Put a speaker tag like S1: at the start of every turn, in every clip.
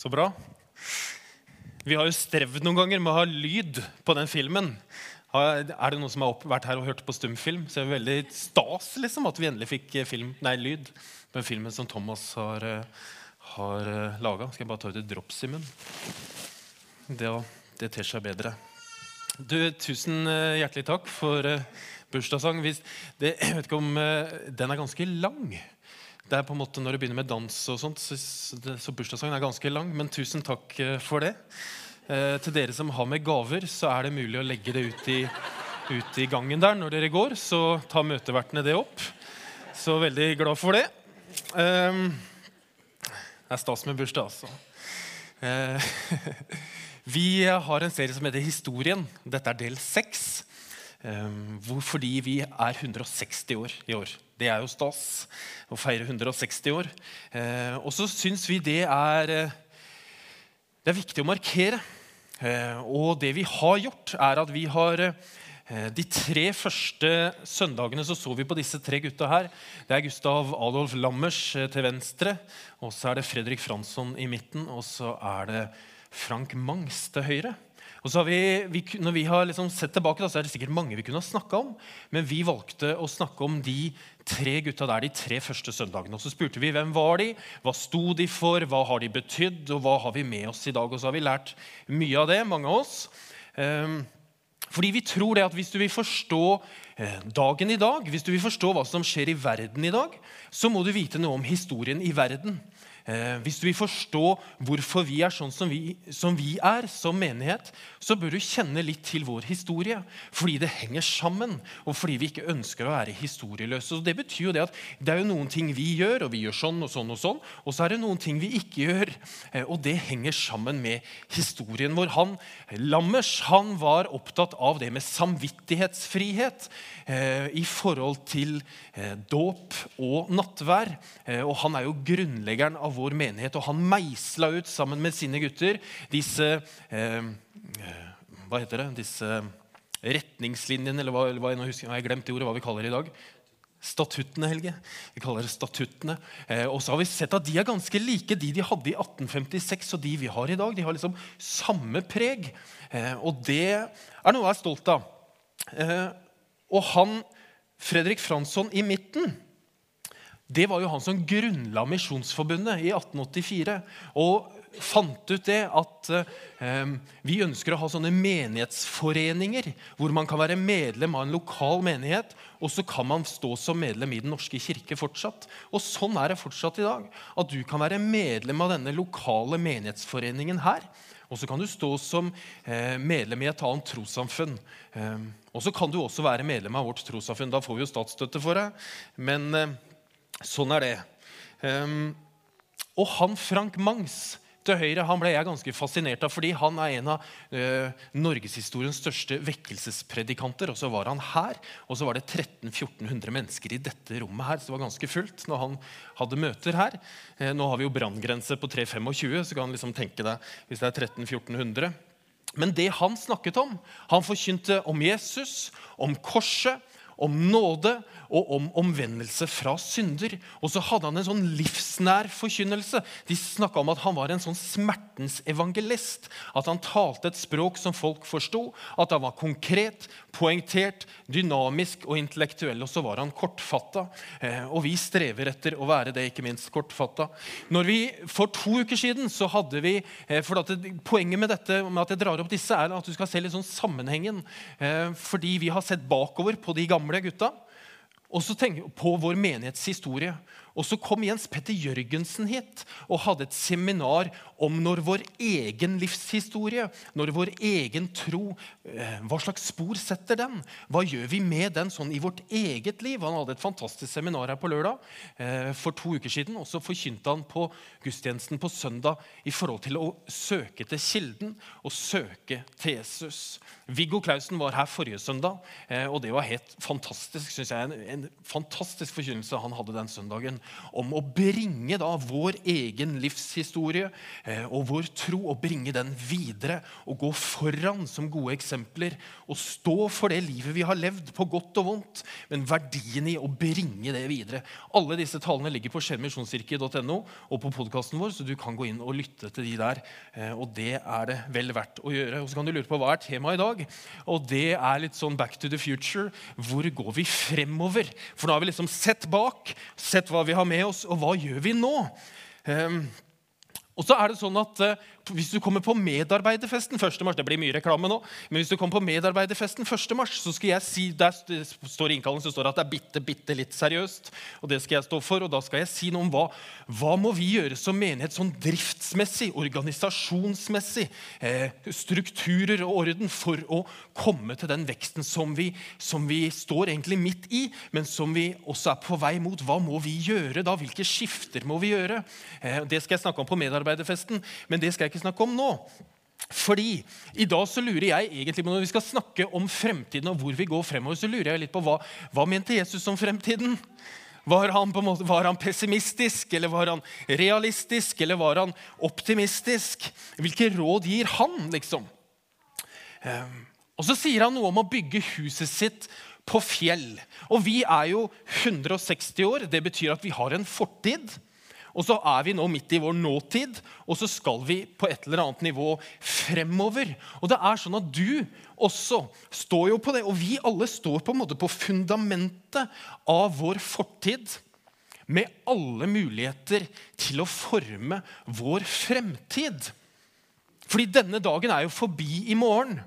S1: Så bra. Vi har jo strevd noen ganger med å ha lyd på den filmen. Er det noen som har vært her og hørt på stumfilm? Så er det veldig stas liksom, at vi endelig fikk eh, film, nei, lyd på den filmen som Thomas har, eh, har eh, laga. Skal jeg bare ta ut et drops i munnen? Det, ter seg bedre. Du, tusen hjertelig takk for bursdagssang. Jeg vet ikke om Den er ganske lang. Det er på en måte Når du begynner med dans, og sånt, så, så bursdagssangen er ganske lang. Men tusen takk eh, for det. Eh, til dere som har med gaver, så er det mulig å legge det ut i, ut i gangen der når dere går. Så tar møtevertene det opp. Så veldig glad for det. Eh, det er stas med bursdag, altså. Eh, vi har en serie som heter Historien. Dette er del seks. Eh, fordi vi er 160 år i år. Det er jo stas å feire 160 år. Eh, og så syns vi det er, eh, det er viktig å markere. Eh, og det vi har gjort, er at vi har eh, de tre første søndagene så, så vi på disse tre gutta her. Det er Gustav Adolf Lammers eh, til venstre, og så er det Fredrik Fransson i midten, og så er det Frank Mangs til høyre. Og så har vi, vi, når vi har liksom sett tilbake, da, så er det sikkert mange vi kunne ha snakka om. Men vi valgte å snakke om de tre gutta der de tre første søndagene. Og så spurte vi hvem var de, hva sto de for, hva har de betydd, og hva har vi med oss i dag. Og så har vi lært mye av det, mange av oss. Um, fordi vi tror det at hvis du vil forstå eh, dagen i dag, hvis du vil forstå hva som skjer i verden i dag, så må du vite noe om historien i verden. Eh, hvis du vil forstå hvorfor vi er sånn som vi, som vi, er som menighet, så bør du kjenne litt til vår historie. Fordi det henger sammen, og fordi vi ikke ønsker å være historieløse. Og det betyr jo det at det er jo noen ting vi gjør, og vi gjør sånn og sånn, og sånn, og så er det noen ting vi ikke gjør. Eh, og det henger sammen med historien vår. Han, Lammers han var opptatt av det med samvittighetsfrihet eh, i forhold til eh, dåp og nattvær. Eh, og han er jo grunnleggeren av vår menighet. Og han meisla ut sammen med sine gutter disse eh, eh Hva heter det? Disse retningslinjene, eller hva, hva jeg, husker, jeg har glemt det ordet, hva vi kaller det i dag. Statuttene, Helge. Vi kaller det statuttene. Eh, og så har vi sett at de er ganske like de de hadde i 1856, og de vi har i dag. De har liksom samme preg. Eh, og det er noe jeg er stolt av. Eh, og han, Fredrik Fransson i midten det var jo han som grunnla Misjonsforbundet i 1884. Og fant ut det at eh, vi ønsker å ha sånne menighetsforeninger hvor man kan være medlem av en lokal menighet, og så kan man stå som medlem i Den norske kirke fortsatt. Og sånn er det fortsatt i dag. At du kan være medlem av denne lokale menighetsforeningen her. Og så kan du stå som eh, medlem i et annet trossamfunn. Eh, og så kan du også være medlem av vårt trossamfunn. Da får vi jo statsstøtte for det. Men eh, Sånn er det. Um, og han Frank Mangs til høyre han ble jeg ganske fascinert av, fordi han er en av uh, norgeshistoriens største vekkelsespredikanter. Og så var han her, og så var det 1300-1400 mennesker i dette rommet her. Så det var ganske fullt når han hadde møter her. Uh, nå har vi jo branngrense på 325, så kan han liksom tenke deg hvis det er 1300-1400. Men det han snakket om Han forkynte om Jesus, om korset, om nåde og om omvendelse fra synder. Og så hadde han en sånn livsnær forkynnelse. De snakka om at han var en sånn smertens evangelist. At han talte et språk som folk forsto. At han var konkret, poengtert, dynamisk og intellektuell. Og så var han kortfatta. Eh, og vi strever etter å være det, ikke minst kortfatta. Når vi For to uker siden så hadde vi eh, for det, Poenget med dette med at jeg drar opp disse, er at du skal se litt sånn sammenhengen. Eh, fordi vi har sett bakover på de gamle gutta. Og så tenk på vår menighetshistorie. Og så kom Jens Petter Jørgensen hit og hadde et seminar om når vår egen livshistorie, når vår egen tro eh, Hva slags spor setter den? Hva gjør vi med den sånn i vårt eget liv? Han hadde et fantastisk seminar her på lørdag eh, for to uker siden. Og så forkynte han på gudstjenesten på søndag i forhold til å søke til kilden og søke til Jesus. Viggo Klausen var her forrige søndag, eh, og det var helt fantastisk. Synes jeg, En, en fantastisk forkynnelse han hadde den søndagen om å bringe da vår egen livshistorie eh, og vår tro og bringe den videre og gå foran som gode eksempler og stå for det livet vi har levd, på godt og vondt, men verdien i å bringe det videre. Alle disse talene ligger på skjermisjonskirke.no og på podkasten vår, så du kan gå inn og lytte til de der. Eh, og det er det vel verdt å gjøre. Og så kan du lure på hva er temaet i dag, og det er litt sånn back to the future. Hvor går vi fremover? For nå har vi liksom sett bak, sett hva vi har med oss, og hva gjør vi nå? Um, og så er det sånn at uh, Hvis du kommer på medarbeiderfesten 1. mars Det blir mye reklame nå. Men hvis du kommer på medarbeiderfesten 1. mars, så skal jeg si Der står innkallen så står det at det er bitte, bitte litt seriøst. Og det skal jeg stå for. Og da skal jeg si noe om hva, hva må vi gjøre som menighet sånn driftsmessig, organisasjonsmessig, eh, strukturer og orden for å komme til den veksten som vi, som vi står egentlig midt i, men som vi også er på vei mot. Hva må vi gjøre da? Hvilke skifter må vi gjøre? Eh, det skal jeg snakke om på medarbeiderfesten medarbeiderfesten, men det skal jeg ikke snakke om nå. Fordi I dag så lurer jeg egentlig på når vi skal snakke om fremtiden og hvor vi går fremover, så lurer jeg litt på hva, hva mente Jesus om fremtiden? Var han, måte, var han, pessimistisk, eller var han realistisk, eller var han optimistisk? Hvilke råd gir han, liksom? Um, og så sier han noe om å bygge huset sitt på fjell. Og vi er jo 160 år. Det betyr at vi har en fortid. Og så er vi nå midt i vår nåtid, og så skal vi på et eller annet nivå fremover. Og det er sånn at du også står jo på det, og vi alle står på en måte på fundamentet av vår fortid. Med alle muligheter til å forme vår fremtid. Fordi denne dagen er jo forbi i morgen.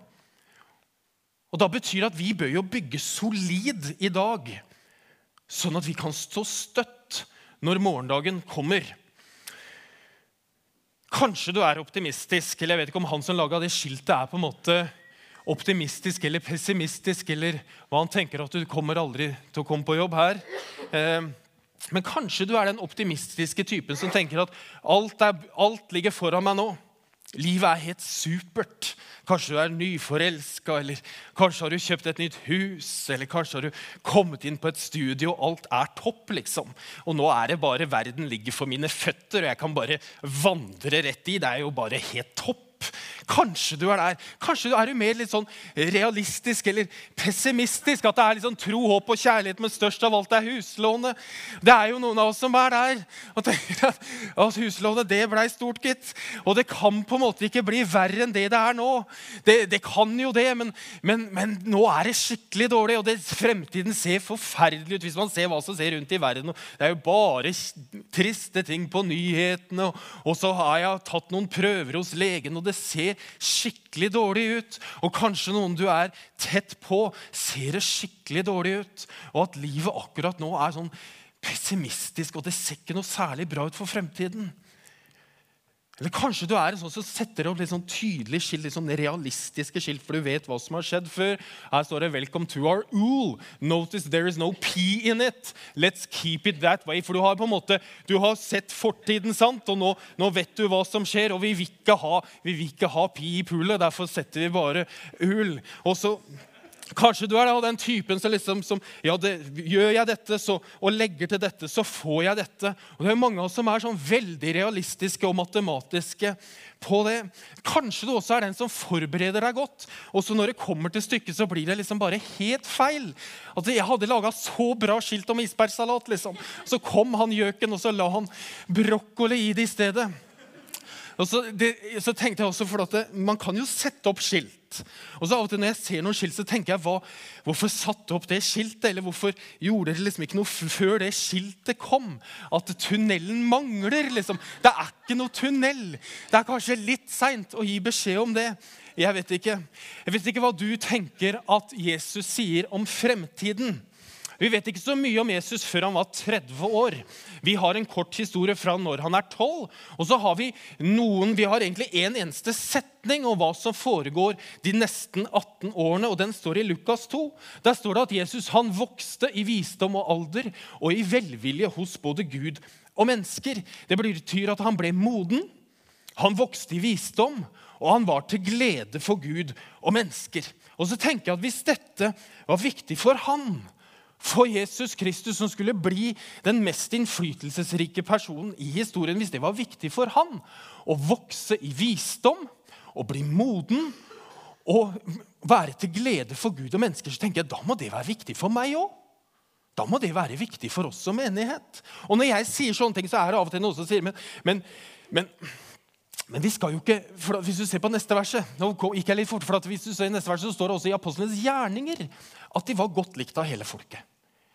S1: Og da betyr det at vi bør jo bygge solid i dag, sånn at vi kan stå støtt når morgendagen kommer. Kanskje du er optimistisk, eller jeg vet ikke om han som laga det skiltet, er på en måte optimistisk eller pessimistisk, eller hva han tenker at du kommer aldri til å komme på jobb her. Eh, men kanskje du er den optimistiske typen som tenker at alt, er, alt ligger foran meg nå. Livet er helt supert. Kanskje du er nyforelska, eller kanskje har du kjøpt et nytt hus, eller kanskje har du kommet inn på et studie, og alt er topp, liksom. Og nå er det bare verden ligger for mine føtter, og jeg kan bare vandre rett i. Det er jo bare helt topp. Kanskje du er der. Kanskje du er du mer litt sånn realistisk eller pessimistisk. At det er sånn tro, håp og kjærlighet, men størst av alt er huslånet. Det er jo noen av oss som er der og tenker at, at huslånet det blei stort, gitt. Og det kan på en måte ikke bli verre enn det det er nå. Det, det kan jo det, men, men, men, nå er det skikkelig dårlig, og det, fremtiden ser forferdelig ut hvis man ser hva som ser rundt i verden. Det er jo bare triste ting på nyhetene, og, og så har jeg tatt noen prøver hos legen, og det ser skikkelig dårlig ut. Og kanskje noen du er tett på, ser det skikkelig dårlig ut. Og at livet akkurat nå er sånn pessimistisk, og det ser ikke noe særlig bra ut for fremtiden. Eller kanskje du er en sånn som setter opp litt sånn tydelig skilt, litt sånn realistiske skilt, for du vet hva som har skjedd før. Her står det 'Welcome to our ool'. Notice there is no P in it. Let's keep it that way. For du har på en måte, du har sett fortiden, sant? og nå, nå vet du hva som skjer. Og vi vil ikke ha, vi ha pi i poolet, derfor setter vi bare ull. Og så Kanskje du er den typen som liksom som, ja, det, Gjør jeg dette så, og legger til dette, så får jeg dette. Og Det er mange av oss som er sånn veldig realistiske og matematiske på det. Kanskje du også er den som forbereder deg godt, og så når det kommer til stykket, så blir det liksom bare helt feil. Altså, Jeg hadde laga så bra skilt om isbergsalat, liksom. Så kom han gjøken, og så la han brokkoli i det i stedet. Og så, det, så, tenkte jeg også, for at det, Man kan jo sette opp skilt. Og så av og til Når jeg ser noen skilt, så tenker jeg hva, hvorfor satte opp det skiltet? Eller hvorfor gjorde dere liksom ikke noe før det skiltet kom? At tunnelen mangler, liksom. Det er ikke noe tunnel. Det er kanskje litt seint å gi beskjed om det. Jeg vet ikke. Jeg vet ikke hva du tenker at Jesus sier om fremtiden. Vi vet ikke så mye om Jesus før han var 30 år. Vi har en kort historie fra når han er 12. Og så har vi noen, vi har egentlig en eneste setning om hva som foregår de nesten 18 årene, og den står i Lukas 2. Der står det at Jesus han vokste i visdom og alder og i velvilje hos både Gud og mennesker. Det betyr at han ble moden, han vokste i visdom, og han var til glede for Gud og mennesker. Og så tenker jeg at Hvis dette var viktig for han, for Jesus Kristus, som skulle bli den mest innflytelsesrike personen i historien, hvis det var viktig for han å vokse i visdom og bli moden og være til glede for Gud og mennesker, så tenker jeg da må det være viktig for meg òg. Da må det være viktig for oss som menighet. Og når jeg sier sånne ting, så er det av og til noen som sier men, men, men, men vi skal jo ikke, for Hvis du ser på neste verset nå gikk jeg litt fort, for hvis du ser neste verset, så står det også i apostlenes gjerninger at de var godt likt av hele folket.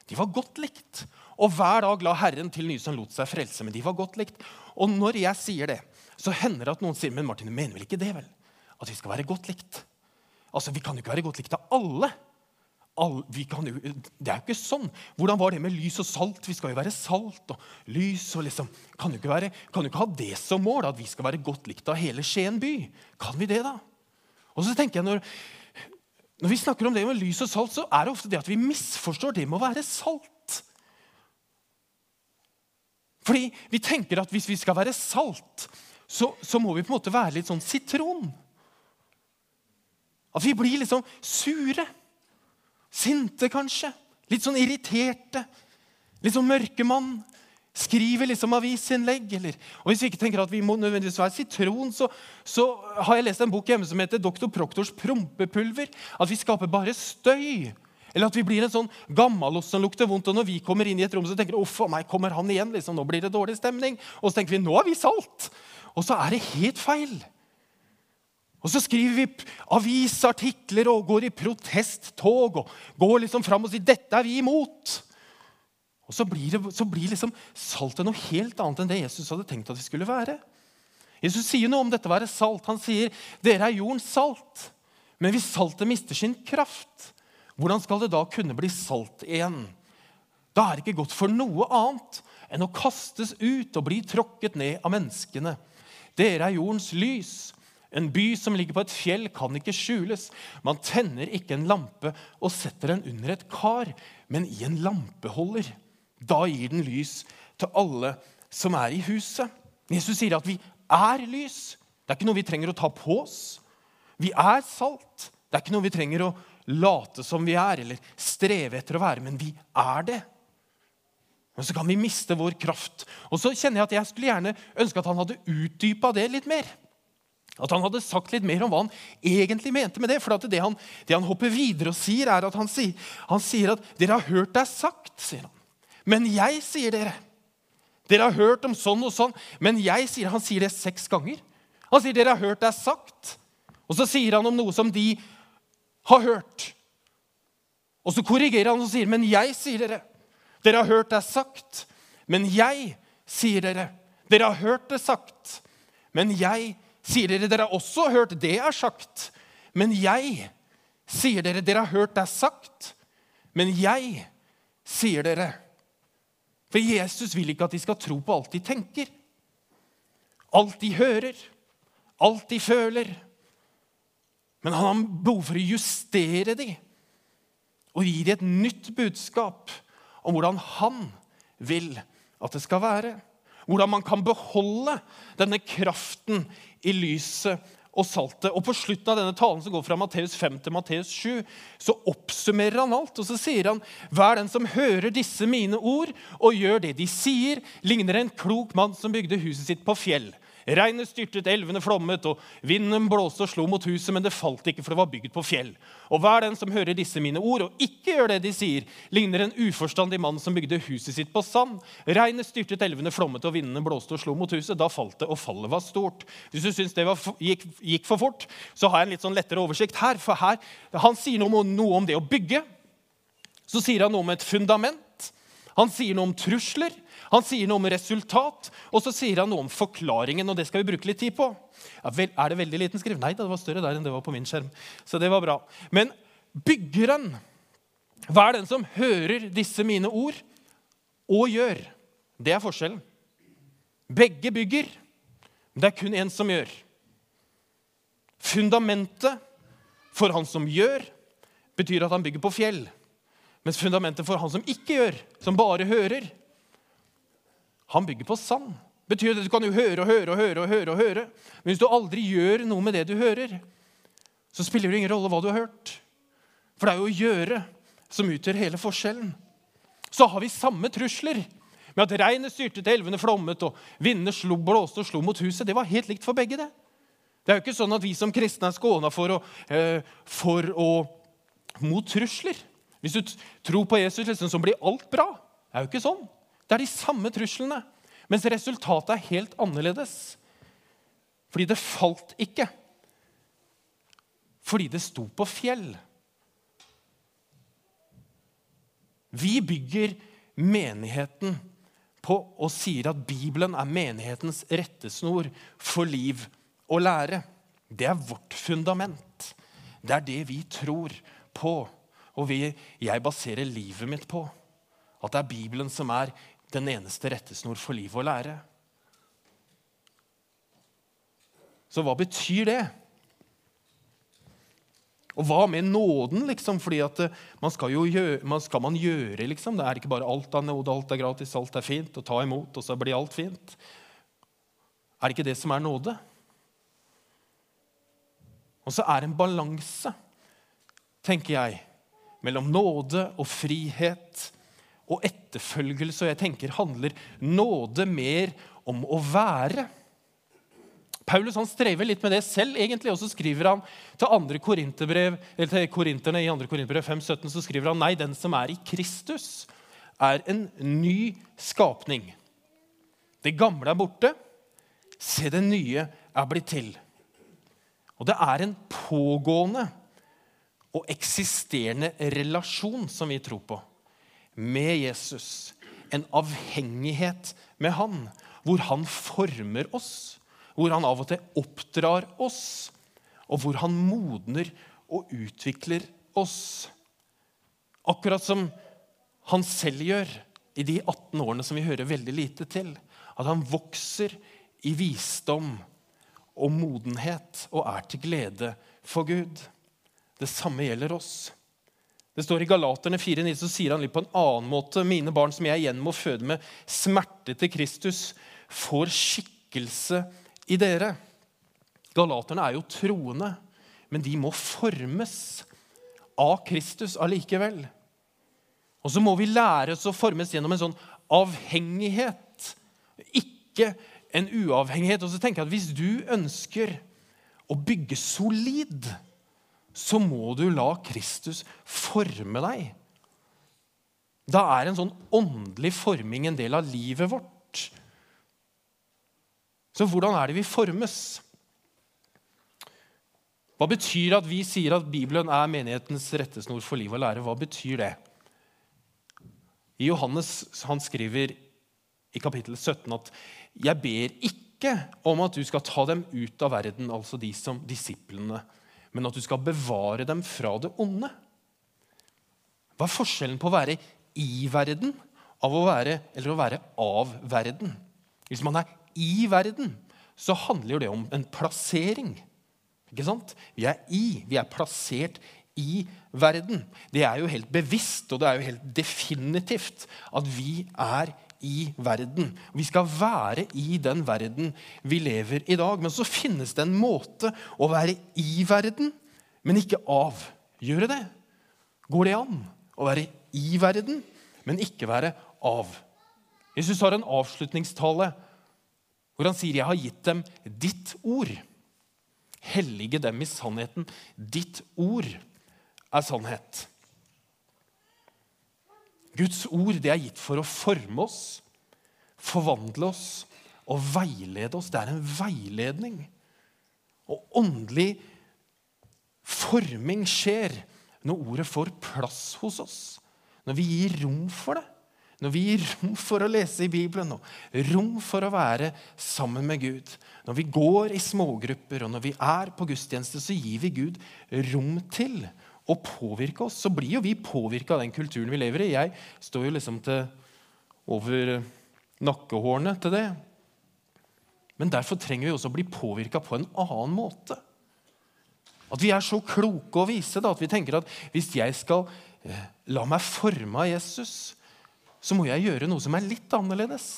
S1: De var godt likt. Og hver dag la Herren til nye som lot seg frelse. Men de var godt likt. Og når jeg sier det, så hender det at noen sier men Martin, du mener vel ikke det? vel? At vi skal være godt likt? Altså, Vi kan jo ikke være godt likt av alle. alle jo, det er jo ikke sånn. Hvordan var det med lys og salt? Vi skal jo være salt og lys. og liksom, Kan jo ikke, være, kan jo ikke ha det som mål, at vi skal være godt likt av hele Skien by. Kan vi det, da? Og så tenker jeg, når, når vi snakker om det med lys og salt, så er det ofte det at vi misforstår det med å være salt. Fordi vi tenker at hvis vi skal være salt, så, så må vi på en måte være litt sånn sitron. At vi blir liksom sure. Sinte, kanskje. Litt sånn irriterte. Litt sånn mørkemann. Skriver liksom avisinnlegg. Eller. Og Hvis vi ikke tenker at vi må nødvendigvis være sitron, så, så har jeg lest en bok hjemme som heter 'Doktor Proktors prompepulver'. At vi skaper bare støy. Eller at vi blir en sånn gammalost som lukter vondt. Og når vi kommer inn i et rom, så tenker vi 'uff a meg, kommer han igjen'? liksom, Nå blir det dårlig stemning. Og så tenker vi 'nå er vi salt'. Og så er det helt feil. Og så skriver vi avisartikler og går i protesttog og går liksom fram og sier 'dette er vi imot'. Og så blir, det, så blir liksom saltet noe helt annet enn det Jesus hadde tenkt at det skulle være. Jesus sier noe om dette å være salt. Han sier 'dere er jordens salt'. Men hvis saltet mister sin kraft, hvordan skal det da kunne bli salt igjen? Da er det ikke godt for noe annet enn å kastes ut og bli tråkket ned av menneskene. Dere er jordens lys. En by som ligger på et fjell, kan ikke skjules. Man tenner ikke en lampe og setter den under et kar, men i en lampeholder. Da gir den lys til alle som er i huset. Jesus sier at vi er lys. Det er ikke noe vi trenger å ta på oss. Vi er salt. Det er ikke noe vi trenger å late som vi er, eller streve etter å være, men vi er det. Men så kan vi miste vår kraft. Og så kjenner jeg at jeg skulle gjerne ønske at han hadde utdypa det litt mer. At han hadde sagt litt mer om hva han egentlig mente med det. For det han, det, han, hopper videre og sier, er at han sier, han sier at 'dere har hørt det sagt', sier han. Men jeg sier dere. Dere har hørt om sånn og sånn, men jeg sier Han sier det seks ganger. Han sier 'dere har hørt det sagt'. Og så sier han om noe som de har hørt. Og så korrigerer han og sier 'men jeg sier dere'. Dere har hørt det sagt, men jeg sier dere. Dere har hørt det sagt, men jeg sier dere, dere har også hørt det er sagt. Men jeg sier dere, dere har hørt det er sagt. Men jeg sier dere. For Jesus vil ikke at de skal tro på alt de tenker. Alt de hører, alt de føler. Men han har behov for å justere dem og gi dem et nytt budskap om hvordan han vil at det skal være. Hvordan man kan beholde denne kraften i lyset og saltet. Og På slutten av denne talen som går fra Matteus 5 til Matteus 7, så oppsummerer han alt. Og så sier han, hver den som hører disse mine ord og gjør det de sier, ligner en klok mann som bygde huset sitt på fjell. Regnet styrtet, elvene flommet, og vinden blåste og slo mot huset, men det falt ikke, for det var bygd på fjell. Og hver den som hører disse mine ord, og ikke gjør det de sier, ligner en uforstandig mann som bygde huset sitt på sand. Regnet styrtet, elvene flommet, og vindene blåste og slo mot huset. Da falt det, og fallet var stort. Hvis du syns det var, gikk, gikk, for fort, så har jeg en litt sånn lettere oversikt her. For her, han sier noe, noe om det å bygge. Så sier han noe om et fundament. Han sier noe om trusler. Han sier noe om resultat, og så sier han noe om forklaringen. og det skal vi bruke litt tid på. Ja, vel, er det veldig liten skrift? Nei, det var større der enn det var på min skjerm. Så det var bra. Men byggeren, hva er den som hører disse mine ord og gjør? Det er forskjellen. Begge bygger, men det er kun én som gjør. Fundamentet for han som gjør, betyr at han bygger på fjell. Mens fundamentet for han som ikke gjør, som bare hører, han bygger på sand. Betyr det Du kan jo høre og høre og høre, og høre, og høre. Men hvis du aldri gjør noe med det du hører, så spiller det ingen rolle hva du har hørt. For det er jo å gjøre som utgjør hele forskjellen. så har vi samme trusler. Med at regnet styrte til elvene flommet, og vindene slo, blåste og slo mot huset. Det var helt likt for begge. Det Det er jo ikke sånn at vi som kristne er skåna for, å, eh, for å mot trusler. Hvis du tror på Jesus, liksom, så blir alt bra. Det er jo ikke sånn. Det er de samme truslene. Mens resultatet er helt annerledes. Fordi det falt ikke. Fordi det sto på fjell. Vi bygger menigheten på og sier at Bibelen er menighetens rettesnor for liv og lære. Det er vårt fundament. Det er det vi tror på, og vi, jeg baserer livet mitt på. At det er Bibelen som er den eneste rettesnor for liv og lære. Så hva betyr det? Og hva med nåden? liksom? Fordi at eh, man skal jo gjøre, man skal man gjøre, liksom? Det er ikke bare alt er nåde, alt er gratis, alt er fint, og ta imot, og så blir alt fint. Er det ikke det som er nåde? Og så er det en balanse, tenker jeg, mellom nåde og frihet og etterfølgelse. Og jeg tenker handler nåde mer om å være Paulus han strever litt med det selv, egentlig, og så skriver han til andre eller til korinterne i 2. Korinterbrev 5,17 så skriver han nei, den som er i Kristus, er en ny skapning. Det gamle er borte. Se, det nye er blitt til. Og det er en pågående og eksisterende relasjon som vi tror på, med Jesus. En avhengighet med han, hvor han former oss hvor han av og til oppdrar oss, og hvor han modner og utvikler oss. Akkurat som han selv gjør i de 18 årene som vi hører veldig lite til. At han vokser i visdom og modenhet og er til glede for Gud. Det samme gjelder oss. Det står I Galaterne 4,9 så sier han litt på en annen måte. Mine barn som jeg igjen må føde med smerte til Kristus, får skikkelse i dere. Galaterne er jo troende, men de må formes av Kristus allikevel. Og så må vi lære oss å formes gjennom en sånn avhengighet, ikke en uavhengighet. Og så tenker jeg at Hvis du ønsker å bygge solid, så må du la Kristus forme deg. Da er en sånn åndelig forming en del av livet vårt. Så hvordan er det vi formes? Hva betyr at vi sier at Bibelen er menighetens rettesnor for liv og lære? Hva betyr det? I Johannes han skriver i kapittel 17 at 'jeg ber ikke om at du skal ta dem ut av verden', altså de som disiplene, 'men at du skal bevare dem fra det onde'. Hva er forskjellen på å være i verden av å være, eller å være av verden? Hvis man er i verden, så handler det om en plassering. Ikke sant? Vi er i, vi er plassert i verden. Det er jo helt bevisst og det er jo helt definitivt at vi er i verden. Vi skal være i den verden vi lever i dag. Men så finnes det en måte å være i verden, men ikke av. Gjør det det? Går det an å være i verden, men ikke være av? Jesus har en avslutningstale hvor han sier, 'Jeg har gitt dem ditt ord'. Hellige dem i sannheten. Ditt ord er sannhet. Guds ord det er gitt for å forme oss, forvandle oss og veilede oss. Det er en veiledning. Og åndelig forming skjer når ordet får plass hos oss. Når vi gir rom for det. Når vi gir rom for å lese i Bibelen og rom for å være sammen med Gud, når vi går i smågrupper og når vi er på gudstjeneste, så gir vi Gud rom til å påvirke oss. Så blir jo vi påvirka av den kulturen vi lever i. Jeg står jo liksom til over nakkehårene til det. Men derfor trenger vi også å bli påvirka på en annen måte. At vi er så kloke og vise da, at vi tenker at hvis jeg skal eh, la meg forme av Jesus, så må jeg gjøre noe som er litt annerledes.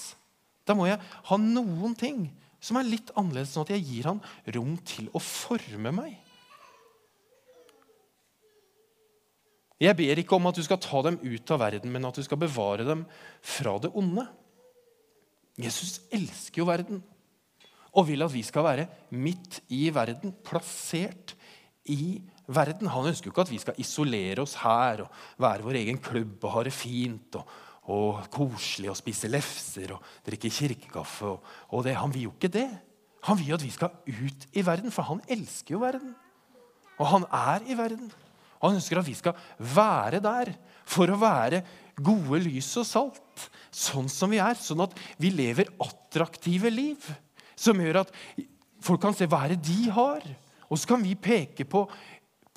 S1: Da må jeg ha noen ting som er litt annerledes, sånn at jeg gir han rom til å forme meg. Jeg ber ikke om at du skal ta dem ut av verden, men at du skal bevare dem fra det onde. Jesus elsker jo verden og vil at vi skal være midt i verden, plassert i verden. Han ønsker jo ikke at vi skal isolere oss her og være vår egen klubb og ha det fint og, og koselig og spise lefser og drikke kirkekaffe. Og, og det. Han vil jo ikke det. Han vil at vi skal ut i verden, for han elsker jo verden. Og han er i verden. Han ønsker at vi skal være der for å være gode lys og salt. Sånn som vi er. Sånn at vi lever attraktive liv. Som gjør at folk kan se hva det de har. Og så kan vi peke på,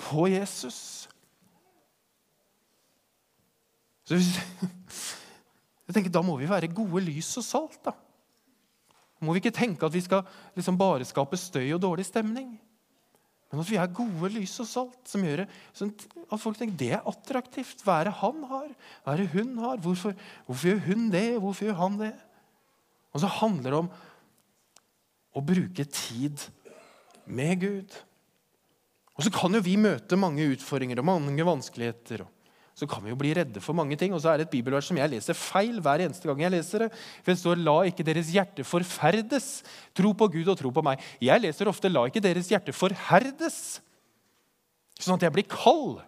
S1: på Jesus. Så jeg tenker, Da må vi være gode lys og salt. da. Må vi ikke tenke at vi skal liksom bare skape støy og dårlig stemning. Men at vi er gode lys og salt, som gjør sånn at folk tenker det er attraktivt. Hva er det han har? Hva er det hun har? Hvorfor, hvorfor gjør hun det? Hvorfor gjør han det? Og så handler det om å bruke tid med Gud. Og så kan jo vi møte mange utfordringer og mange vanskeligheter. Så kan vi jo bli redde for mange ting. Og så er det et bibelvers som jeg leser feil hver eneste gang jeg leser det. For det står 'La ikke deres hjerte forferdes'. Tro på Gud og tro på meg. Jeg leser ofte 'La ikke deres hjerte forherdes'. Sånn at jeg blir kald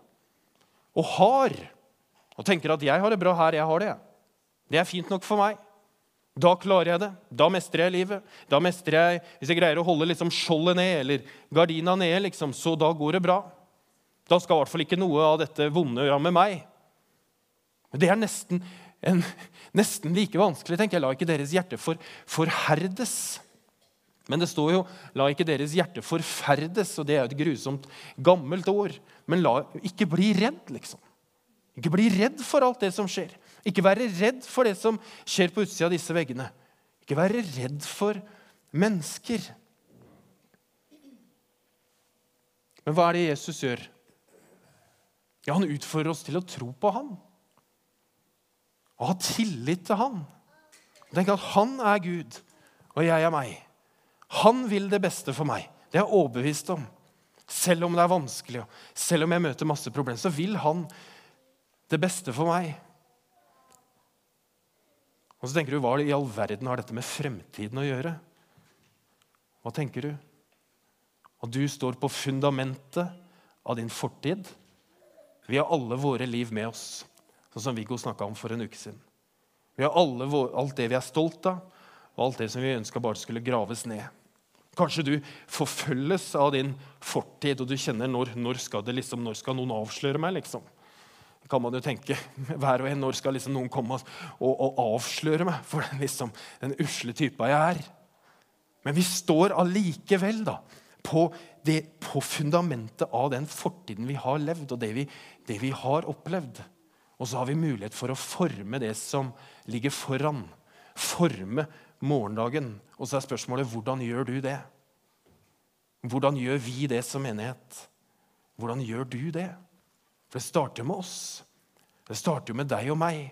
S1: og hard og tenker at 'jeg har det bra her jeg har det'. Det er fint nok for meg. Da klarer jeg det. Da mestrer jeg livet. Da mestrer jeg, Hvis jeg greier å holde liksom skjoldet ned eller gardina nede, liksom, så da går det bra. Da skal i hvert fall ikke noe av dette vonde ramme meg. Men det er nesten, en, nesten like vanskelig. tenker jeg. La ikke deres hjerte for, forherdes. Men det står jo 'la ikke deres hjerte forferdes', og det er jo et grusomt gammelt år. Men la ikke bli redd, liksom. Ikke bli redd for alt det som skjer. Ikke være redd for det som skjer på utsida av disse veggene. Ikke være redd for mennesker. Men hva er det Jesus gjør? Ja, Han utfordrer oss til å tro på han. Og ha tillit til han. Tenk at han er Gud, og jeg er meg. Han vil det beste for meg. Det er jeg overbevist om. Selv om det er vanskelig, og selv om jeg møter masse problemer, så vil han det beste for meg. Og så tenker du, Hva i all verden har dette med fremtiden å gjøre? Hva tenker du? At du står på fundamentet av din fortid. Vi har alle våre liv med oss, sånn som Viggo snakka om for en uke siden. Vi har alle, alt det vi er stolt av, og alt det som vi ønska bare skulle graves ned. Kanskje du forfølges av din fortid, og du kjenner når, når skal, det liksom, når skal noen avsløre meg. liksom? kan man jo tenke. Hver og en når skal liksom noen komme og, og avsløre meg for den, liksom, den usle typa jeg er. Men vi står allikevel da, på, det, på fundamentet av den fortiden vi har levd, og det vi, det vi har opplevd. Og så har vi mulighet for å forme det som ligger foran. Forme morgendagen. Og så er spørsmålet hvordan gjør du det? Hvordan gjør vi det som menighet? Hvordan gjør du det? For det starter med oss. Det starter jo med deg og meg.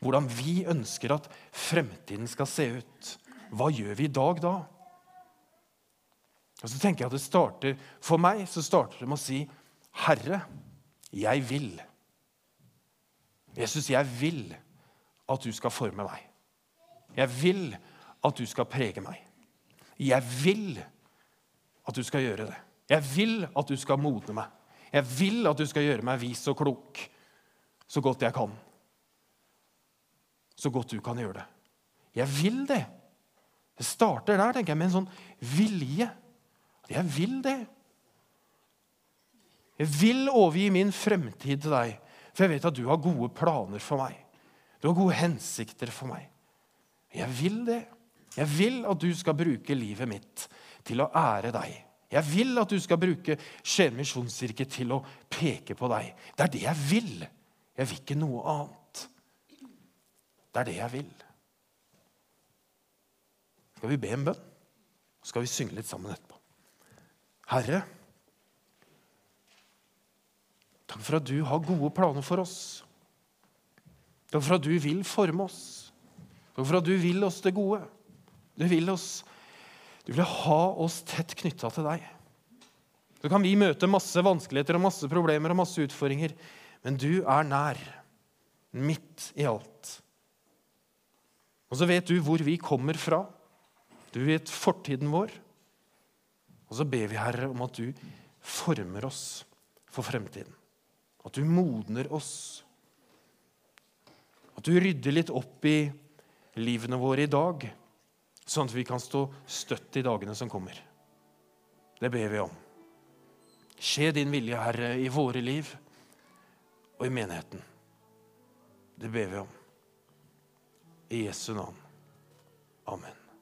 S1: Hvordan vi ønsker at fremtiden skal se ut. Hva gjør vi i dag da? Og så tenker jeg at det starter, For meg så starter det med å si, 'Herre, jeg vil'. Jesus, jeg vil at du skal forme meg. Jeg vil at du skal prege meg. Jeg vil at du skal gjøre det. Jeg vil at du skal modne meg. Jeg vil at du skal gjøre meg vis og klok så godt jeg kan. Så godt du kan gjøre det. Jeg vil det. Det starter der, tenker jeg, med en sånn vilje. Jeg vil det. Jeg vil overgi min fremtid til deg, for jeg vet at du har gode planer for meg. Du har gode hensikter for meg. Jeg vil det. Jeg vil at du skal bruke livet mitt til å ære deg. Jeg vil at du skal bruke Skien misjonskirke til å peke på deg. Det er det jeg vil. Jeg vil ikke noe annet. Det er det jeg vil. Skal vi be en bønn? Skal vi synge litt sammen etterpå. Herre, takk for at du har gode planer for oss. Takk for at du vil forme oss. Takk for at du vil oss det gode. Du vil oss du vil ha oss tett knytta til deg. Så kan vi møte masse vanskeligheter og masse problemer og masse utfordringer. Men du er nær, midt i alt. Og så vet du hvor vi kommer fra. Du vet fortiden vår. Og så ber vi, Herre, om at du former oss for fremtiden. At du modner oss. At du rydder litt opp i livene våre i dag, sånn at vi kan stå støtt i dagene som kommer. Det ber vi om. Skje din vilje, Herre, i våre liv og i menigheten. Det ber vi om. I Jesu navn. Amen.